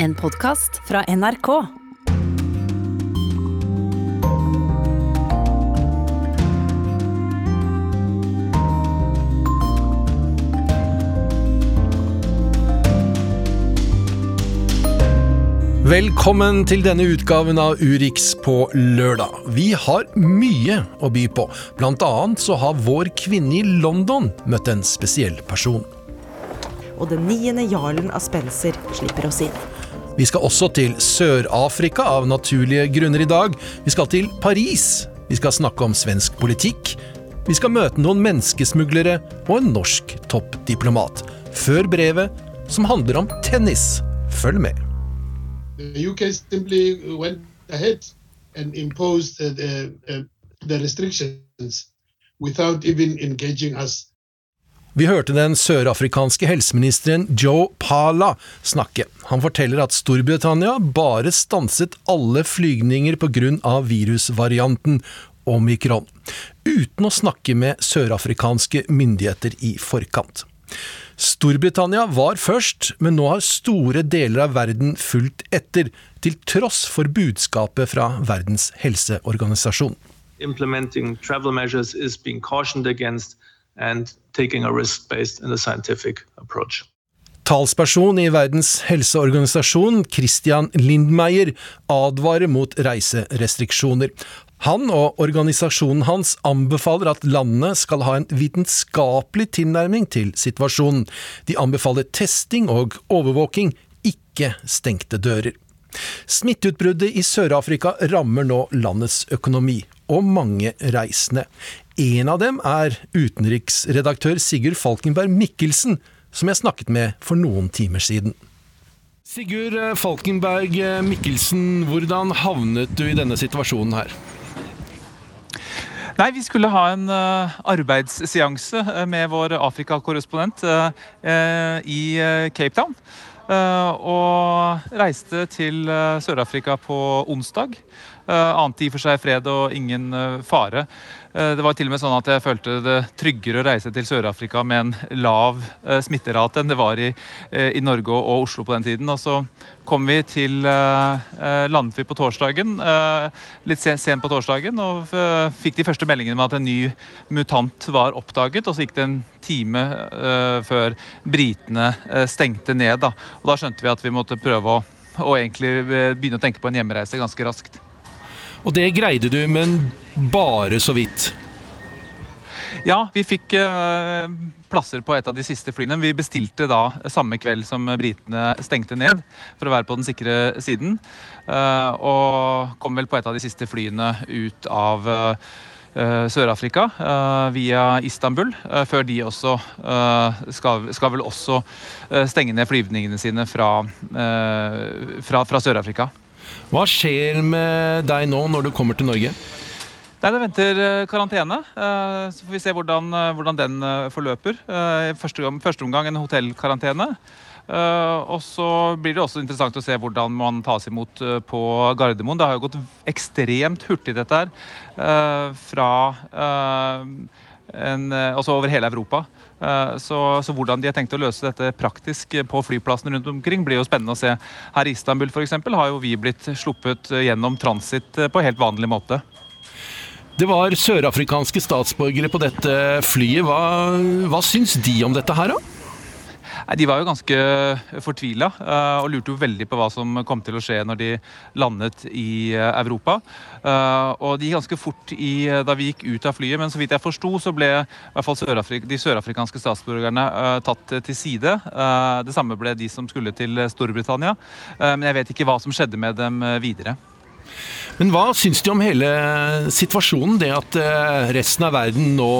En podkast fra NRK. Velkommen til denne utgaven av Urix på lørdag. Vi har mye å by på. Blant annet så har vår kvinne i London møtt en spesiell person. og den niende jarlen av Spencer slipper oss inn. Vi skal også til Sør-Afrika av naturlige grunner i dag. Vi skal til Paris. Vi skal snakke om svensk politikk. Vi skal møte noen menneskesmuglere og en norsk toppdiplomat. Før brevet, som handler om tennis. Følg med. UK simply went ahead and imposed uh, the, uh, the restrictions without even engaging. Vi hørte den sørafrikanske helseministeren Joe Pala snakke. Han forteller at Storbritannia bare stanset alle flygninger pga. virusvarianten omikron, uten å snakke med sørafrikanske myndigheter i forkant. Storbritannia var først, men nå har store deler av verden fulgt etter, til tross for budskapet fra Verdens helseorganisasjon. implementing travel measures is being cautioned taking a risk based and a scientific approach. Talsperson i Verdens helseorganisasjon, Christian Lindmeier, advarer mot reiserestriksjoner. Han og organisasjonen hans anbefaler at landene skal ha en vitenskapelig tilnærming til situasjonen. De anbefaler testing og overvåking, ikke stengte dører. Smitteutbruddet i Sør-Afrika rammer nå landets økonomi, og mange reisende. En av dem er utenriksredaktør Sigurd Falkenberg Mikkelsen, som jeg snakket med for noen timer siden. Sigurd Falkenberg Mikkelsen, hvordan havnet du i denne situasjonen her? Nei, Vi skulle ha en uh, arbeidsseanse uh, med vår Afrika-korrespondent uh, i Cape Town. og reiste til Sør-Afrika på onsdag. ante i og for seg fred og ingen fare. Det var til og med sånn at jeg følte det tryggere å reise til Sør-Afrika med en lav smitterate enn det var i, i Norge og Oslo på den tiden. Og så kom vi til Landet vi på torsdagen, litt sent på torsdagen, og fikk de første meldingene om at en ny mutant var oppdaget. Og så gikk det en time før britene stengte ned. Da. Og da skjønte vi at vi måtte prøve å, å begynne å tenke på en hjemreise ganske raskt. Og det greide du, men bare så vidt. Ja, vi fikk uh, plasser på et av de siste flyene. Vi bestilte da samme kveld som britene stengte ned, for å være på den sikre siden. Uh, og kom vel på et av de siste flyene ut av uh, Sør-Afrika via Istanbul, før de også skal, skal vel også stenge ned flyvningene sine fra, fra, fra Sør-Afrika. Hva skjer med deg nå når du kommer til Norge? Nei, Det venter karantene. Så får vi se hvordan, hvordan den forløper. Første, første omgang en hotellkarantene. Og så blir det også interessant å se hvordan man tas imot på Gardermoen. Det har jo gått ekstremt hurtig, dette her. Fra en, altså over hele Europa. Så, så, hvordan de har tenkt å løse dette praktisk på flyplassene rundt omkring, blir jo spennende å se. Her i Istanbul eksempel, har jo vi blitt sluppet gjennom transit på helt vanlig måte. Det var sørafrikanske statsborgere på dette flyet. Hva, hva syns de om dette her, da? De var jo ganske fortvila og lurte jo veldig på hva som kom til å skje når de landet i Europa. Og de gikk ganske fort i, da vi gikk ut av flyet, men så vidt jeg forsto, så ble i hvert fall de sørafrikanske statsborgerne tatt til side. Det samme ble de som skulle til Storbritannia. Men jeg vet ikke hva som skjedde med dem videre. Men hva syns de om hele situasjonen? Det at resten av verden nå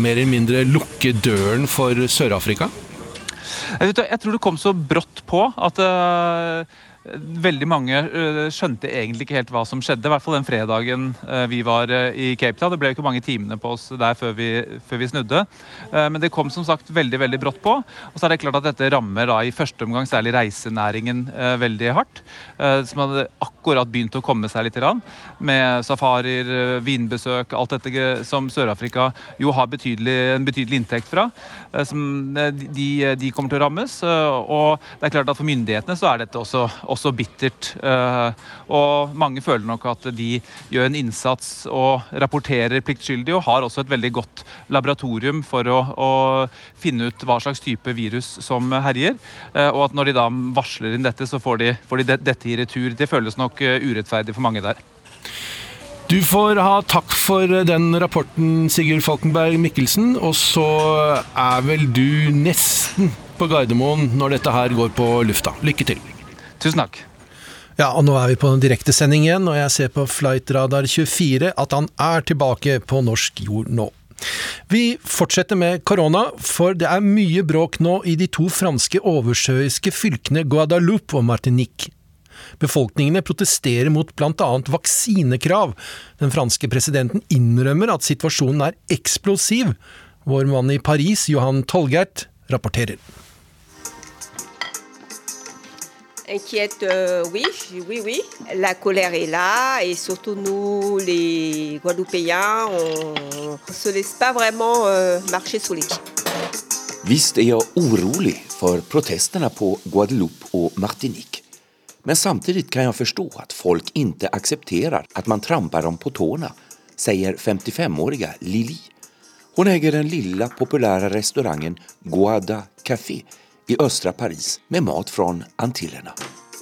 mer eller mindre lukker døren for Sør-Afrika? Jeg tror det kom så brått på at uh, veldig mange uh, skjønte egentlig ikke helt hva som skjedde. I hvert fall den fredagen uh, vi var i Cape Town. Det ble jo ikke mange timene på oss der før vi, før vi snudde. men det kom som sagt veldig veldig brått på. Og så er det klart at dette rammer da i første omgang særlig reisenæringen veldig hardt. som hadde akkurat begynt å komme seg litt. Med safarier, vinbesøk, alt dette som Sør-Afrika jo har betydelig, en betydelig inntekt fra. Som de, de, kommer til å rammes. Og det er klart at for myndighetene så er dette også, også bittert. Og mange føler nok at de gjør en innsats og rapporterer pliktskyldig, og har også et veldig godt laboratorium for å, å finne ut hva slags type virus som herjer. Og at når de da varsler inn dette, så får de, får de dette i retur. Det føles nok urettferdig for mange der. Du får ha takk for den rapporten, Sigurd Falkenberg Mikkelsen. Og så er vel du nesten på Gardermoen når dette her går på lufta. Lykke til. Tusen takk. Ja, og nå er vi på en direktesending igjen, og jeg ser på Flightradar 24 at han er tilbake på norsk jord nå. Vi fortsetter med korona, for det er mye bråk nå i de to franske oversjøiske fylkene Guadeloupe og Martinique. Befolkningene protesterer mot bl.a. vaksinekrav. Den franske presidenten innrømmer at situasjonen er eksplosiv. Vår mann i Paris, Johan Tolgert, rapporterer. Inquiète, euh, oui, oui, oui. La colère est là et surtout nous, les Guadeloupéens, on ne se laisse pas vraiment euh, marcher sous les pieds. Visst är jag orolig för protesterna på Guadeloupe och Martinique. Men samtidig kan jeg forstå at folk ikke aksepterer at man tramper dem på tårna, sier 55-årige Lili. Hun eier den lilla populære restauranten Guada Café i østre Paris med mat fra Antillene.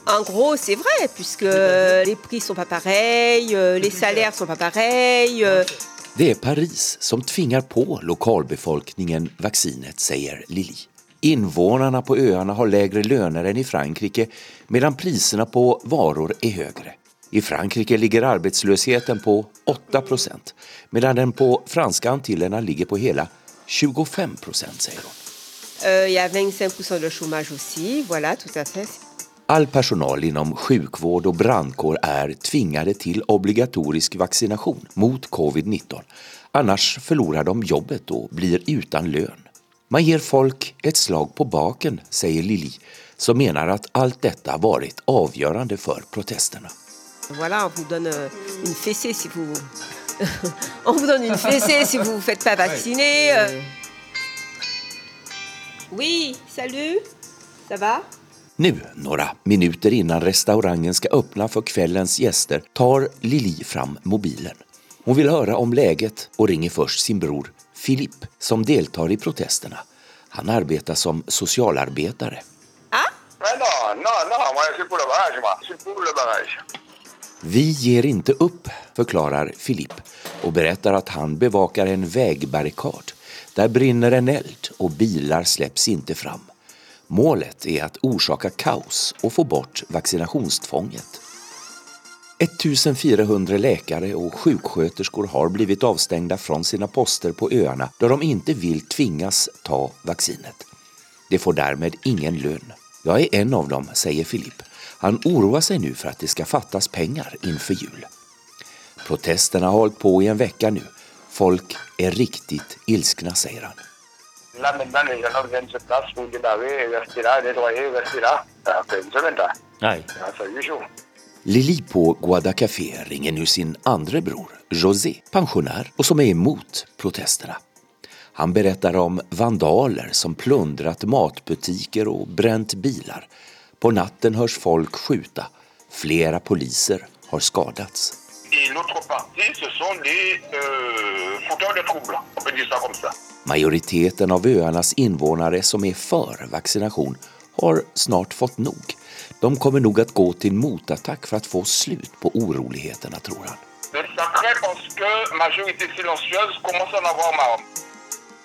En gros, c'est vrai, puisque les prix sont pas pareils, euh, les salaires sont pas pareils. euh, Det är Paris som tvingar på lokalbefolkningen vaccinet, säger Lili. Invånarna på öarna har lägre löner än i Frankrike medan priserna på varor är högre. I Frankrike ligger arbetslösheten på 8 procent medan den på franska Antillerna ligger på hela 25 procent, säger hon. Il y a 25% de chômage aussi, voilà, tout à fait. All personal inom sjukvård och brandkår är tvingade till obligatorisk vaccination mot covid-19. Annars förlorar de jobbet och blir utan lön. Man gir folk et slag på baken, sier Lili, som mener at alt dette har vært avgjørende for protestene. Voilà, on vous donne euh, une fessée si vous... on vous donne une fessée si vous ne vous faites pas vacciner. euh. Oui, salut, ça va Nu, några minuter innan restaurangen ska öppna för kvällens gäster, tar Lili fram mobilen. Hon vill höra om läget och ringer först sin bror Filip som deltar i protesterna. Han arbetar som socialarbetare. Vi ger inte upp, förklarar Filip och berättar att han bevakar en vägbarrikad. Där brinner en eld och bilar släpps inte fram. Målet är att orsaka kaos och få bort vaccinationstvånget. 1400 läkare och sjuksköterskor har blivit avstängda från sina poster på öarna da de inte vill tvingas ta vaccinet. De får därmed ingen lön. Jag är en av dem, säger Filip. Han oroar sig nu för att det ska fattas pengar inför jul. Protesterna har hållit på i en vecka nu. Folk är riktigt ilskna, säger han. Nej. Lili på Guadacafé ringer nu sin andre bror, José, pensjonær, og som er imot protestene. Han berättar om vandaler som plundrat matbutiker og brent biler. På natten høres folk skjuta. Flere poliser har skadats. Et l'autre partie, ce sont des euh. Majoriteten av øyenes invånare som er for vaccination har snart fått nog. De kommer nog att gå till motattack för att få slut på oroligheterna, tror han.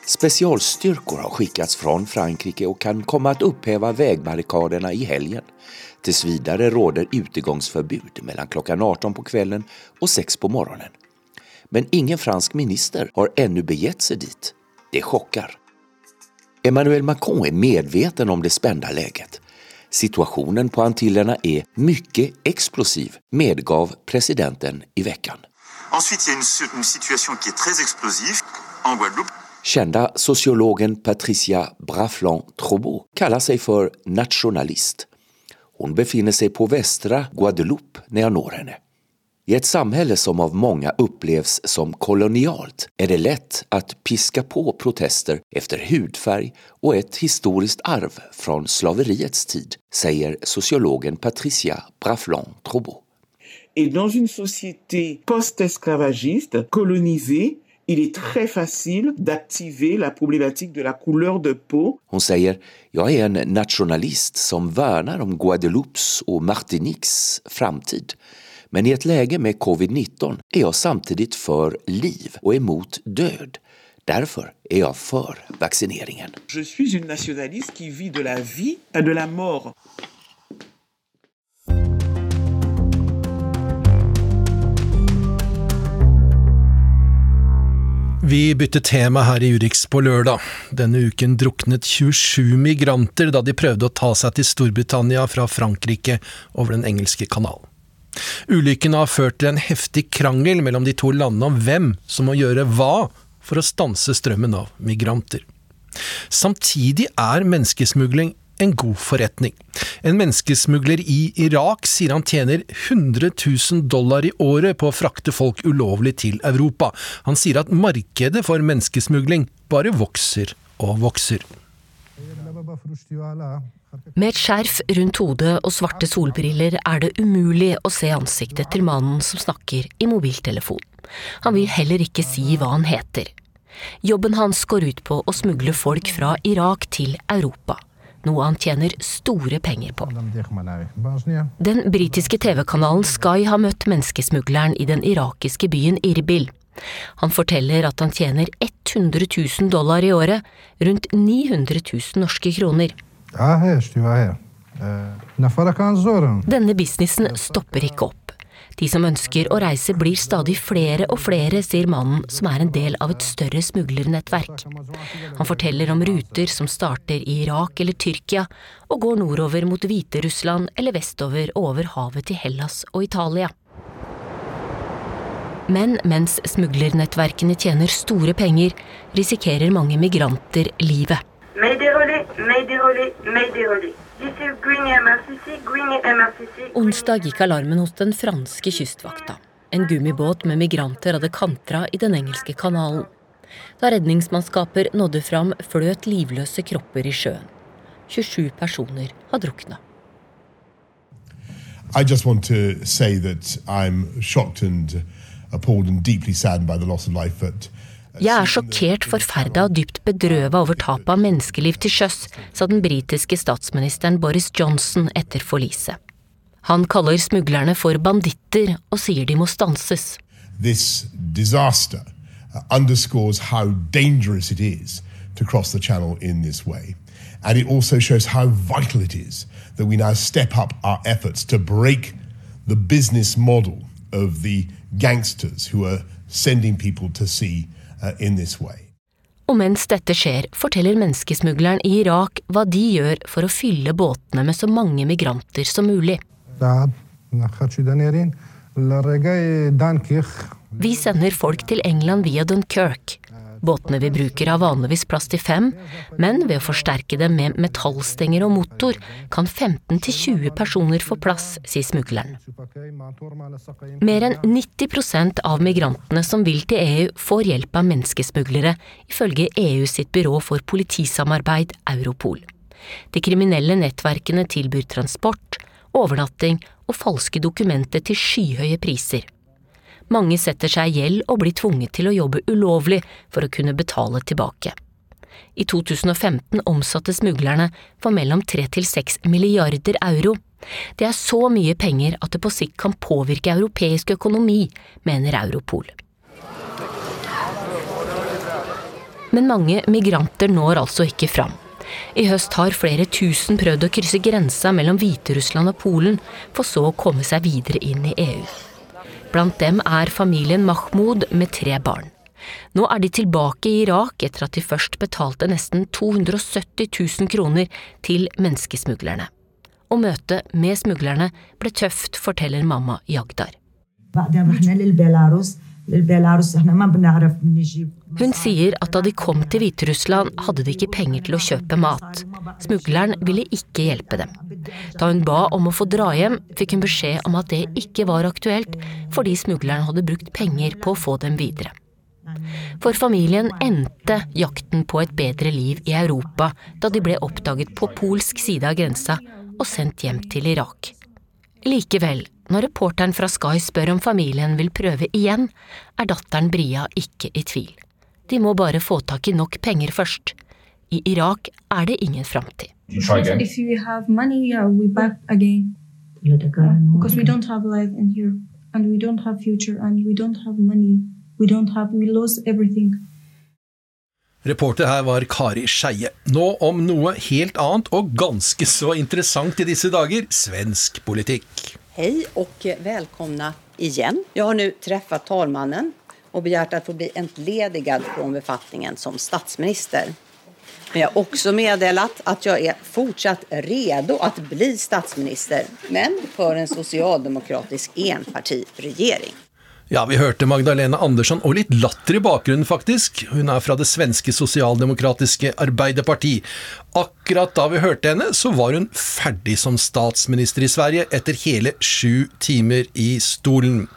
Specialstyrkor har skickats från Frankrike och kan komma att upphäva vägbarrikaderna i helgen. Tills vidare råder utegångsförbud mellan klockan 18 på kvällen och 6 på morgonen. Men ingen fransk minister har ännu begett sig dit. Det chockar. Emmanuel Macron är medveten om det spända läget. Situationen på Antillerna är mycket explosiv, medgav presidenten i veckan. Ensuite, il y a une, une situation qui est très explosive en Guadeloupe. Kända sociologen Patricia Braflan-Trobot kallar sig för nationalist. Hon befinner sig på västra Guadeloupe när jag når henne. I ett samhälle som av många upplevs som kolonialt är det lätt att piska på protester efter hudfärg och ett historiskt arv från slaveriets tid, säger sociologen Patricia Braflon-Trobot. Et dans une société post-esclavagiste, colonisée, il est très facile d'activer la problématique de la couleur de peau. Hon säger, jag är en nationalist som värnar om Guadeloupes och Martiniques framtid. Men i ett läge med covid-19 är jag samtidigt för liv och emot död. Därför är jag för vaccineringen. Je suis une nationaliste qui vit de la vie, pas de la mort. Vi bytter tema her i Urix på lørdag. Denne uken druknet 27 migranter da de prøvde å ta seg til Storbritannia fra Frankrike over den engelske kanalen. Ulykken har ført til en heftig krangel mellom de to landene om hvem som må gjøre hva for å stanse strømmen av migranter. Samtidig er menneskesmugling en god forretning. En menneskesmugler i Irak sier han tjener 100 000 dollar i året på å frakte folk ulovlig til Europa. Han sier at markedet for menneskesmugling bare vokser og vokser. Med et skjerf rundt hodet og svarte solbriller er det umulig å se ansiktet til mannen som snakker i mobiltelefon. Han vil heller ikke si hva han heter. Jobben hans går ut på å smugle folk fra Irak til Europa noe han tjener store penger på. Den britiske TV-kanalen Sky har møtt menneskesmugleren i den irakiske byen Irbil. Han forteller at han tjener 100 000 dollar i året, rundt 900 000 norske kroner. Denne businessen stopper ikke opp. De som ønsker å reise blir stadig flere og flere, sier mannen som er en del av et større smuglernettverk. Han forteller om ruter som starter i Irak eller Tyrkia, og går nordover mot Hviterussland eller vestover over havet til Hellas og Italia. Men mens smuglernettverkene tjener store penger, risikerer mange migranter livet. Onsdag gikk alarmen hos den franske kystvakta. En gummibåt med migranter hadde kantra i den engelske kanalen. Da redningsmannskaper nådde fram, fløt livløse kropper i sjøen. 27 personer har drukna. I just want to say that I'm shocked and appalled and deeply saddened by the loss of life at jeg er sjokkert, forferda og dypt bedrøva over tapet av menneskeliv til sjøs, sa den britiske statsministeren Boris Johnson etter forliset. Han kaller smuglerne for banditter og sier de må stanses. This disaster underscores how dangerous it is to cross the channel in this way. And it also shows how vital it is that we now step up our efforts to break the business model of the gangsters who are sending people to sea in this way. Og mens dette skjer, forteller menneskesmugleren i Irak hva de gjør for å fylle båtene med så mange migranter som mulig. Vi sender folk til England via Dunkerque. Båtene vi bruker har vanligvis plass til fem, men ved å forsterke dem med metallstenger og motor, kan 15-20 personer få plass, sier smugleren. Mer enn 90% av migrantene som vil til EU, får hjelp av menneskesmuglere, ifølge EU sitt byrå for politisamarbeid, Europol. De kriminelle nettverkene tilbyr transport, overnatting og falske dokumenter til skyhøye priser. Mange setter seg i gjeld og blir tvunget til å jobbe ulovlig for å kunne betale tilbake. I 2015 omsatte smuglerne for mellom 3 til 6 milliarder euro. Det er så mye penger at det på sikt kan påvirke europeisk økonomi, mener Europol. Men mange migranter når altså ikke fram. I høst har flere tusen prøvd å krysse grensa mellom Hviterussland og Polen, for så å komme seg videre inn i EU. Blant dem er familien Mahmoud med tre barn. Nå er de tilbake i Irak etter at de først betalte nesten 270 000 kroner til menneskesmuglerne. Og møtet med smuglerne ble tøft, forteller mamma Jagdar. Hun sier at da de kom til Hviterussland, hadde de ikke penger til å kjøpe mat. Smugleren ville ikke hjelpe dem. Da hun ba om å få dra hjem, fikk hun beskjed om at det ikke var aktuelt, fordi smugleren hadde brukt penger på å få dem videre. For familien endte jakten på et bedre liv i Europa da de ble oppdaget på polsk side av grensa og sendt hjem til Irak. Likevel, når reporteren fra Sky spør om familien vil prøve igjen, er datteren Bria ikke i tvil. De må bare få tak i nok penger først. I Irak er det ingen framtid. If you have money, yeah, we back again. Because we don't have life in here, and we don't have future, and we don't have money. We don't have, we lost everything. Reporter her var Kari Skeie. Nå om noe helt annet og ganske så interessant i disse dager svensk politikk. Hei og velkomna igjen. Jeg har nå truffet talmannen och begärt att få bli entledigad från befattningen som statsminister. Men jag har också meddelat att jag är fortsatt redo att bli statsminister, men för en socialdemokratisk enpartiregering. Ja, vi hørte Magdalena Andersson, og litt latter i bakgrunnen, faktisk. Hun er fra det svenske sosialdemokratiske Arbeiderparti. Akkurat da vi hørte henne, så var hun ferdig som statsminister i Sverige, etter hele sju timer i stolen.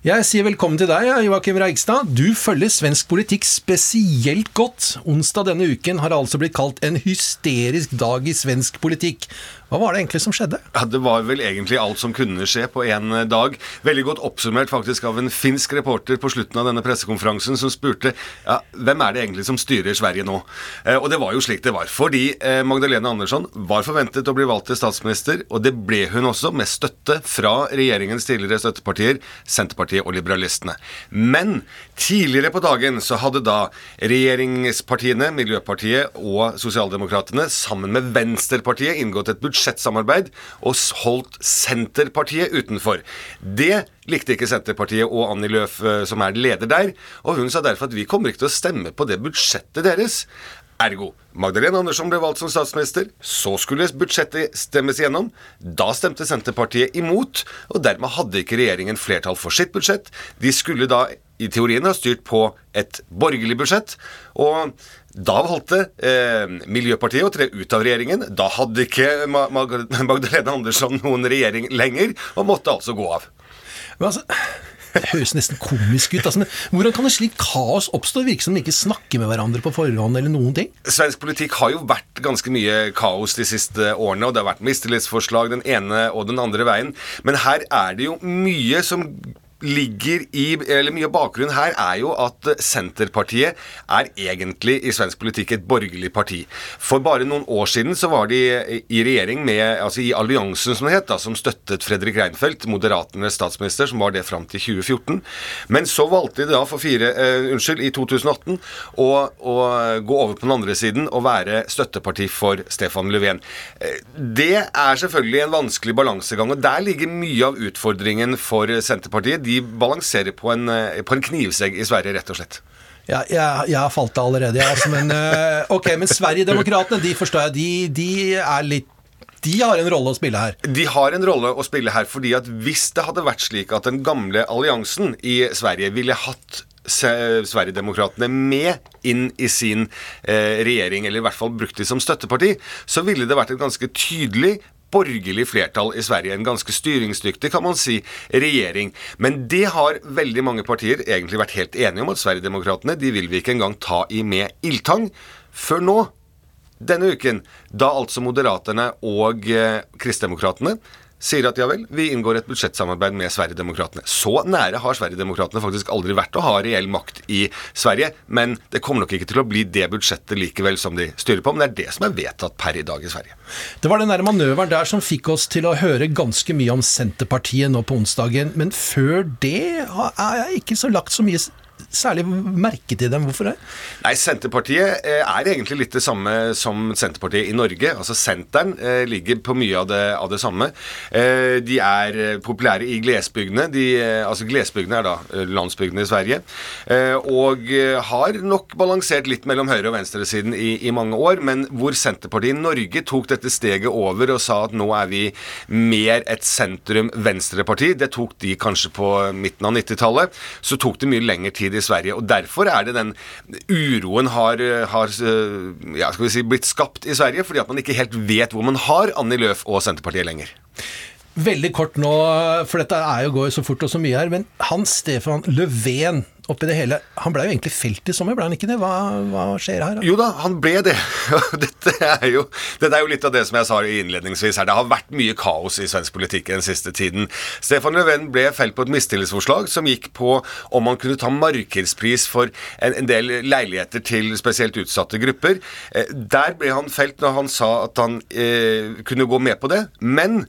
Jeg sier velkommen til deg, Joakim Reigstad. Du følger svensk politikk spesielt godt. Onsdag denne uken har altså blitt kalt en hysterisk dag i svensk politikk. Hva var det egentlig som skjedde? Ja, Det var vel egentlig alt som kunne skje på én dag. Veldig godt oppsummert faktisk av en finsk reporter på slutten av denne pressekonferansen som spurte ja, hvem er det egentlig som styrer Sverige nå. Eh, og det var jo slik det var. Fordi eh, Magdalena Andersson var forventet å bli valgt til statsminister, og det ble hun også, med støtte fra regjeringens tidligere støttepartier, Senterpartiet og Liberalistene. Men tidligere på dagen så hadde da regjeringspartiene, Miljøpartiet og Sosialdemokratene sammen med Venstrepartiet inngått et budsjett budsjettsamarbeid og holdt Senterpartiet utenfor. Det likte ikke Senterpartiet og Annie Løf, som er leder der, og hun sa derfor at vi kommer ikke til å stemme på det budsjettet deres. Ergo Magdalena Andersson ble valgt som statsminister. Så skulle budsjettet stemmes gjennom. Da stemte Senterpartiet imot, og dermed hadde ikke regjeringen flertall for sitt budsjett. De skulle da i teorien ha styrt på et borgerlig budsjett. og da valgte eh, Miljøpartiet å tre ut av regjeringen. Da hadde ikke Magdalena Andersson noen regjering lenger, og måtte altså gå av. Men altså, det høres nesten komisk ut. Altså, hvordan kan et slikt kaos oppstå? Virker som de ikke snakker med hverandre på forhånd eller noen ting. Svensk politikk har jo vært ganske mye kaos de siste årene, og det har vært mistillitsforslag den ene og den andre veien. Men her er det jo mye som ligger i eller Mye av bakgrunnen her er jo at Senterpartiet er egentlig i svensk politikk et borgerlig parti. For bare noen år siden så var de i regjering med altså i alliansen som det het, da, som støttet Fredrik Reinfeldt, Moderaternes statsminister, som var det fram til 2014. Men så valgte de da for fire, uh, unnskyld, i 2018 å, å, gå over på den andre siden og være støtteparti for Stefan Löfven. Det er selvfølgelig en vanskelig balansegang, og der ligger mye av utfordringen for Senterpartiet. De de balanserer på en, eh, på en knivsegg i Sverige, rett og slett. Ja, jeg, jeg har falt av allerede, jeg. altså, men uh, ok, men Sverigedemokraterna, de forstår jeg, de, de er litt de har en rolle å spille her. De har en rolle å spille her, fordi at hvis det hadde vært slik at den gamle alliansen i Sverige ville hatt Sverigedemokraterna med inn i sin eh, regjering, eller i hvert fall brukt dem som støtteparti, så ville det vært et ganske tydelig borgerlig flertall i Sverige. En ganske styringsdyktig, kan man si, regjering. Men det har veldig mange partier egentlig vært helt enige om, at Sverigedemokraterna de vil vi ikke engang ta i med ildtang. Før nå, denne uken, da altså Moderaterne og eh, Kristdemokratene sier at ja vel, vi inngår et budsjettsamarbeid med Sverigedemokraterna. Så nære har Sverigedemokraterna faktisk aldri vært å ha reell makt i Sverige, men det kommer nok ikke til å bli det budsjettet likevel som de styrer på, men det er det som er vedtatt per i dag i Sverige. Det var den der manøveren der som fikk oss til å høre ganske mye om Senterpartiet nå på onsdagen, men før det er jeg ikke så lagt så mye særlig merke til dem. Hvorfor det? Nei, Senterpartiet eh, er egentlig litt det samme som Senterpartiet i Norge. Altså Senteren eh, ligger på mye av det, av det samme. Eh, de er populære i glesbygdene. De, altså Glesbygdene er da landsbygdene i Sverige. Og har nok balansert litt mellom høyre- og venstresiden i, i mange år. Men hvor Senterpartiet i Norge tok dette steget over og sa at nå er vi mer et sentrum-venstreparti, det tok de kanskje på midten av 90-tallet. Så tok det mye lengre tid tid i Sverige. og Derfor er det den uroen har, har ja, skal vi si, blitt skapt i Sverige, fordi at man ikke helt vet hvor man har Annie Løf og Senterpartiet lenger. Veldig kort nå, for dette er jo, går så fort og så mye her. Men Hans Stefan Löfven oppi det hele, han ble jo egentlig felt i sommer, ble han ikke det? Hva, hva skjer her? Da? Jo da, han ble det. dette, er jo, dette er jo litt av det som jeg sa innledningsvis her. Det har vært mye kaos i svensk politikk den siste tiden. Stefan Löfven ble felt på et mistillitsforslag som gikk på om han kunne ta markedspris for en, en del leiligheter til spesielt utsatte grupper. Eh, der ble han felt når han sa at han eh, kunne gå med på det. men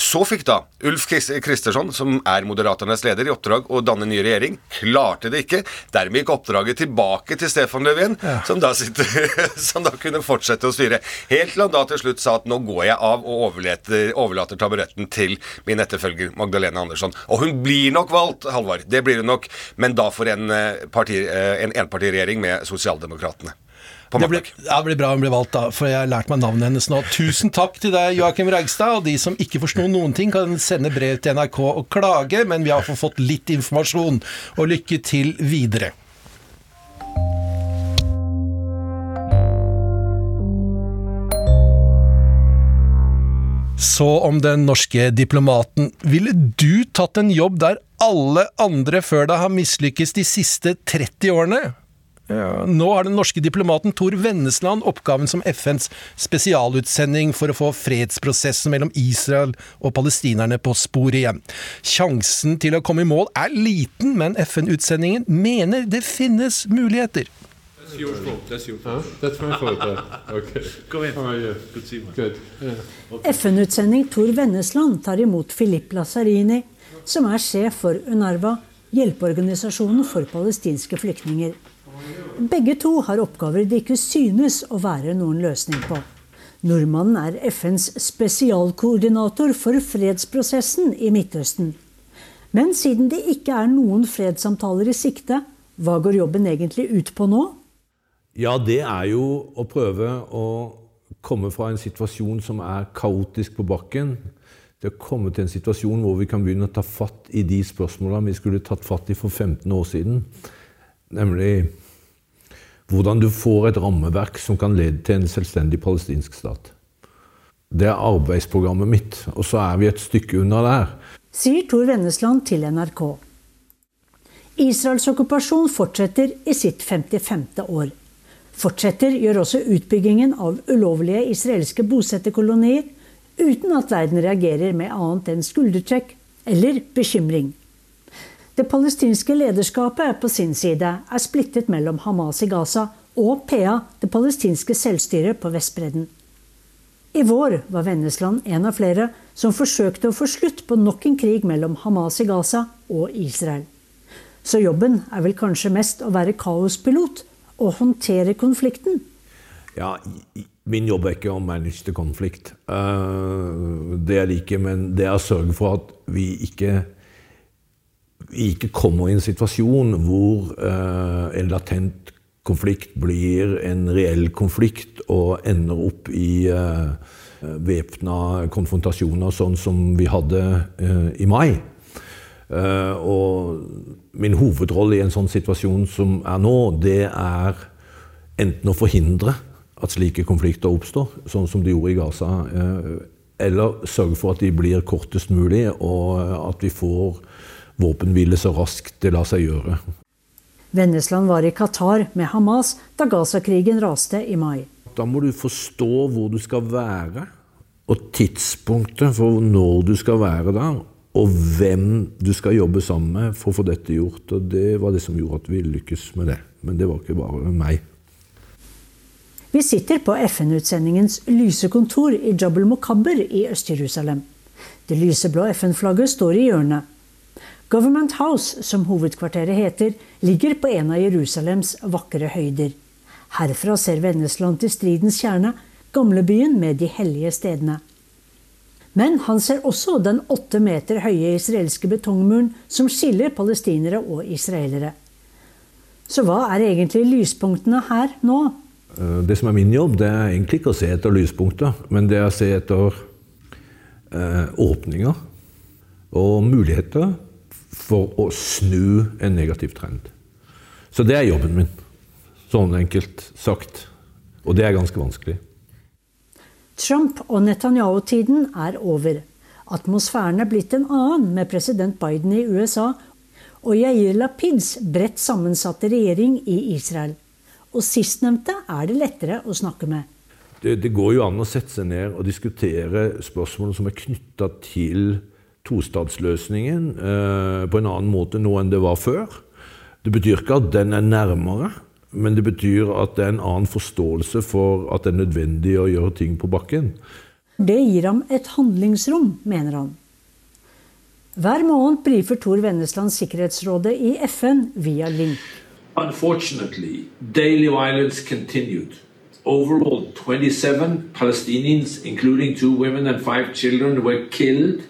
så fikk da Ulf Kristersson, som er Moderaternes leder, i oppdrag å danne ny regjering. Klarte det ikke. Dermed gikk oppdraget tilbake til Stefan Löfven, ja. som, da sitter, som, da kunne fortsette å styre. Helt til han da til slutt sa at nå går jeg av og overlater, overlater taburetten til min etterfølger Magdalena Andersson. Og hun blir nok valgt, Halvard. Det blir hun nok. Men da for en, eh, parti, eh, en enpartiregjering med Sosialdemokratene det blir, ja, det blir bra hun blir valgt, da, for jeg har lært meg navnet hennes nå. Tusen takk til deg, Joakim Reigstad. Og de som ikke forsto noen ting, kan sende brev til NRK og klage, men vi har fått litt informasjon. Og lykke til videre. Så om den norske diplomaten. Ville du tatt en jobb der alle andre før deg har mislykkes de siste 30 årene? Ja, nå har den norske diplomaten Tor Vennesland oppgaven som FNs spesialutsending for å få fredsprosessen mellom Israel og palestinerne på sporet igjen. Sjansen til å komme i mål er liten, men FN-utsendingen mener det finnes muligheter. FN-utsending Tor Vennesland tar imot Filip Lazzarini, som er sjef for UNRWA, hjelpeorganisasjonen for palestinske flyktninger. Begge to har oppgaver det ikke synes å være noen løsning på. Nordmannen er FNs spesialkoordinator for fredsprosessen i Midtøsten. Men siden det ikke er noen fredssamtaler i sikte, hva går jobben egentlig ut på nå? Ja, det er jo å prøve å komme fra en situasjon som er kaotisk på bakken, til å komme til en situasjon hvor vi kan begynne å ta fatt i de spørsmålene vi skulle tatt fatt i for 15 år siden. Nemlig hvordan du får et rammeverk som kan lede til en selvstendig palestinsk stat. Det er arbeidsprogrammet mitt, og så er vi et stykke unna der. Sier Tor Vennesland til NRK. Israels okkupasjon fortsetter i sitt 55. år. Fortsetter gjør også utbyggingen av ulovlige israelske bosetterkolonier, uten at verden reagerer med annet enn skuldertrekk eller bekymring. Det palestinske lederskapet på sin side er splittet mellom Hamas i Gaza og PA, det palestinske selvstyret på Vestbredden. I vår var Vennesland en av flere som forsøkte å få slutt på nok en krig mellom Hamas i Gaza og Israel. Så jobben er vel kanskje mest å være kaospilot og håndtere konflikten? Ja, min jobb er ikke å manage the konflikt. Eh, det er liker, men det er å sørge for at vi ikke ikke kommer i en situasjon hvor uh, en latent konflikt blir en reell konflikt og ender opp i uh, væpna konfrontasjoner, sånn som vi hadde uh, i mai. Uh, og min hovedrolle i en sånn situasjon som er nå, det er enten å forhindre at slike konflikter oppstår, sånn som de gjorde i Gaza, eller sørge for at de blir kortest mulig, og at vi får våpenhvile så raskt det lar seg gjøre. Vennesland var i Qatar med Hamas da Gaza-krigen raste i mai. Da må du forstå hvor du skal være, og tidspunktet for når du skal være der. Og hvem du skal jobbe sammen med for å få dette gjort. Og det var det som gjorde at vi lykkes med det. Men det var ikke bare meg. Vi sitter på FN-utsendingens lyse kontor i Jabal Mokabber i Øst-Jerusalem. Det lyseblå FN-flagget står i hjørnet. Government House, som hovedkvarteret heter, ligger på en av Jerusalems vakre høyder. Herfra ser Vennesland til stridens kjerne, gamlebyen med de hellige stedene. Men han ser også den åtte meter høye israelske betongmuren som skiller palestinere og israelere. Så hva er egentlig lyspunktene her nå? Eh, det som er min jobb, det er egentlig ikke å se etter lyspunkter, men det er å se etter eh, åpninger og muligheter for å snu en negativ trend. Så det er jobben min. Sånn enkelt sagt. Og det er ganske vanskelig. Trump- og Netanyahu-tiden er over. Atmosfæren er blitt en annen med president Biden i USA og Yair Lapids bredt sammensatte regjering i Israel. Og sistnevnte er det lettere å snakke med. Det, det, går jo an å sette seg ned og diskutere spørsmål som er knytta til tostatsløsningen eh, på en annen måte nå enn det var før. Det betyr ikke at den er nærmere, men det betyr at det er en annen forståelse for at det er nødvendig å gjøre ting på bakken. Det gir ham et handlingsrom, mener han. Hver måned brifer Tor Vennesland Sikkerhetsrådet i FN via link. Unfortunately, daily violence continued. Overall, 27 Palestinians, including two women and five children, were killed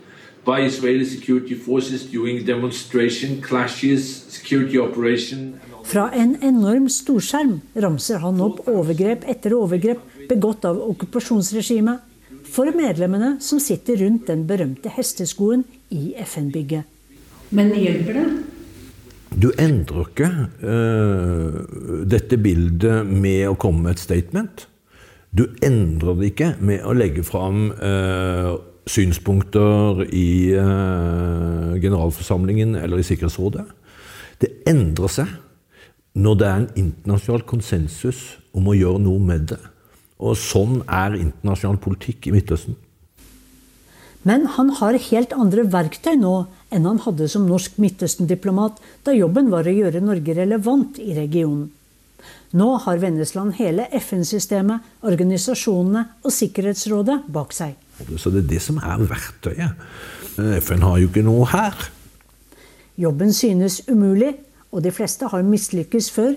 by Israeli security forces during demonstration, clashes, security operation. Fra en enorm storskjerm ramser han opp overgrep etter overgrep begått av okkupasjonsregimet for medlemmene som sitter rundt den berømte hesteskoen i FN-bygget. Men hjelper det? Du endrer ikke uh, dette bildet med å komme med et statement. Du endrer det ikke med å legge fram uh, synspunkter i eh, generalforsamlingen eller i Sikkerhetsrådet. Det endrer seg når det er en internasjonal konsensus om å gjøre noe med det. Og sånn er internasjonal politikk i Midtøsten. Men han har helt andre verktøy nå enn han hadde som norsk Midtøsten-diplomat da jobben var å gjøre Norge relevant i regionen. Nå har Vennesland hele FN-systemet, organisasjonene og Sikkerhetsrådet bak seg. Så det er det som er verktøyet. FN har jo ikke noe her. Jobben synes umulig, og de fleste har mislykkes før.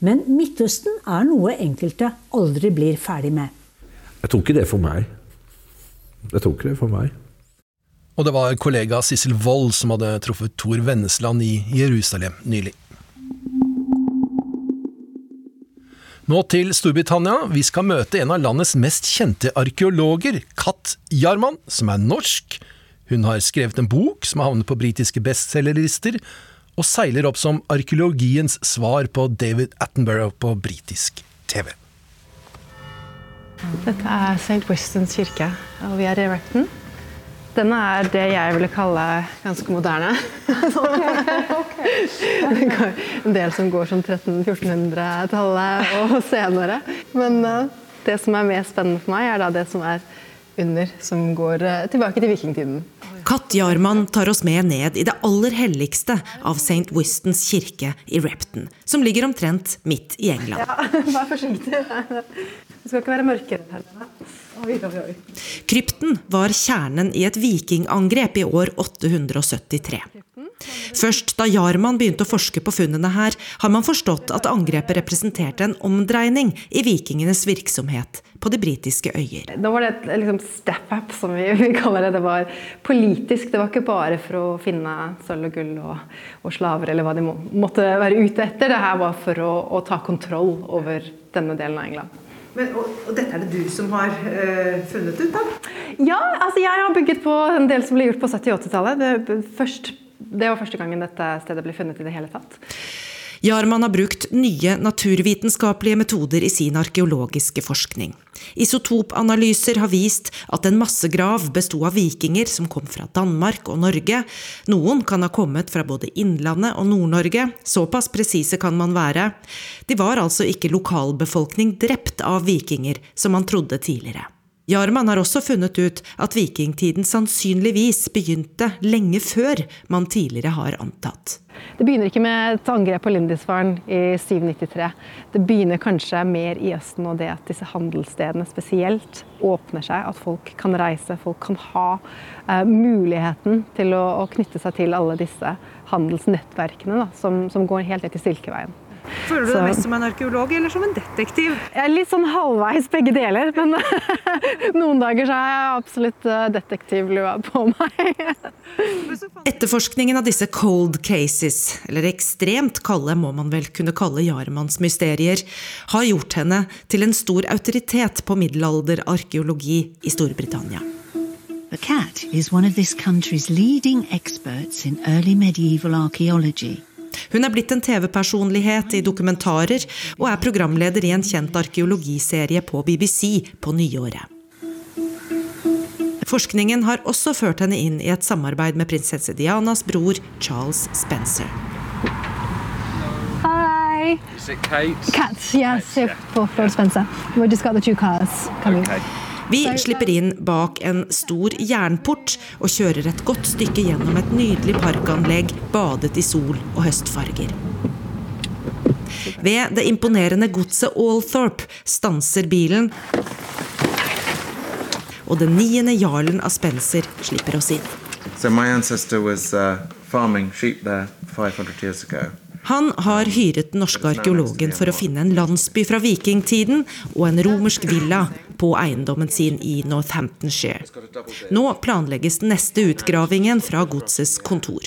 Men Midtøsten er noe enkelte aldri blir ferdig med. Jeg tror ikke det er for meg. Jeg tror ikke det er for meg. Og det var kollega Sissel Wold som hadde truffet Tor Vennesland i Jerusalem nylig. Nå til Storbritannia. Vi skal møte en av landets mest kjente arkeologer, Kat Jarman, som er norsk. Hun har skrevet en bok som har havnet på britiske bestselgerlister, og seiler opp som arkeologiens svar på David Attenborough på britisk TV. Dette er St. Wistons kirke, og vi er i Repton. Denne er det jeg ville kalle ganske moderne. en del som går som 1300-1400-tallet og senere. Men eh, det som er mest spennende for meg, er da det som er under, som går eh, tilbake til vikingtiden. Kat Jarman tar oss med ned i det aller helligste av St. Wistons kirke i Repton, som ligger omtrent midt i England. Ja, vær forsiktig. Det skal ikke være mørkere her. Oi, oi, oi. Krypten var kjernen i et vikingangrep i år 873. Først da Jarman begynte å forske på funnene her, har man forstått at angrepet representerte en omdreining i vikingenes virksomhet på de britiske øyer. Da var det et liksom, step up, som vi, vi, kaller det. Det var politisk. Det var ikke bare for å finne sølv og gull og, og, slaver eller hva de må, måtte være ute etter. Det her var for å, å ta kontroll over denne delen av England. Men, og, og, dette er det du som har øh, funnet ut da? Ja, altså jeg har bygget på en del som ble gjort på 70- og 80-tallet. Det, det var første gangen dette stedet ble funnet i det hele tatt. Jarman har brukt nye naturvitenskapelige metoder i sin arkeologiske forskning. Isotopanalyser har vist at en massegrav besto av vikinger som kom fra Danmark og Norge. Noen kan ha kommet fra både Innlandet og Nord-Norge, såpass presise kan man være. De var altså ikke lokalbefolkning drept av vikinger, som man trodde tidligere. Jarman har også funnet ut at vikingtiden sannsynligvis begynte lenge før man tidligere har antatt. Det begynner ikke med et angrep på Lindisfaren i 793. Det begynner kanskje mer i Østen, og det at disse handelsstedene spesielt åpner seg. At folk kan reise, folk kan ha eh, muligheten til å, å, knytte seg til alle disse handelsnettverkene da, som, som går helt ned til Silkeveien. Føler du deg mest som en arkeolog eller som en detektiv? Jeg er litt sånn halvveis begge deler, men noen dager så har jeg absolutt eh, detektivlua på meg. Etterforskningen av disse cold cases, eller ekstremt kalde må man vel kunne kalle Jaremanns mysterier, har gjort henne til en stor autoritet på middelalderarkeologi i Storbritannia. The cat is one of this country's leading experts in early medieval archaeology. Hun er blitt en TV-personlighet i dokumentarer, og er programleder i en kjent arkeologiserie på BBC på nyåret. Forskningen har også ført henne inn i et samarbeid med prinsesse Dianas bror Charles Spencer. Hi. Is it Kate? Cats, yes, yeah. for Spencer. We just got the two cars coming. Okay. Vi slipper inn bak en stor jernport og kjører et godt stykke gjennom et nydelig parkanlegg badet i sol og høstfarger. Ved det imponerende godset Althorp stanser bilen, og den niende jarlen av Spencer slipper oss inn. So my ancestor was uh, farming sheep there 500 years ago. Han har hyret den norske arkeologen for å finne en landsby fra vikingtiden og en romersk villa på eiendommen sin i Northamptonshire. Nå planlegges den neste utgravingen fra godsets kontor.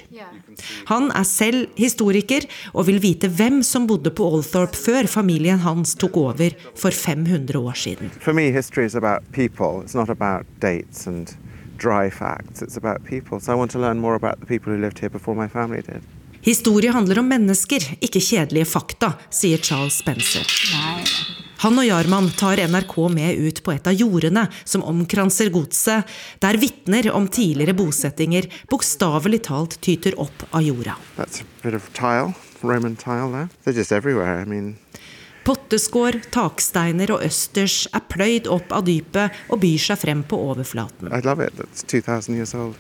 Han er selv historiker og vil vite hvem som bodde på Althorp før familien hans tok over for 500 år siden. For meg, dry facts. It's about people. So I want to learn more about the people who lived here before my family did. Historie handler om mennesker, ikke kjedelige fakta, sier Charles Spencer. Han og Jarman tar NRK med ut på et av jordene som omkranser godset, der vitner om tidligere bosettinger bokstavelig talt tyter opp av jorda. Tile, tile. I mean, Potteskår, taksteiner og østers er pløyd opp av dypet og byr seg frem på overflaten. I love it. That's 2000 years old.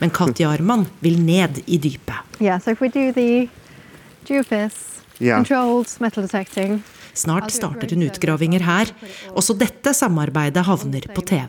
Men Katja Arman vil ned i dypet. Yeah, so if we do the geophys, Yeah. controlled metal detecting. Snart starter hun utgravinger her. Også dette samarbeidet havner på TV.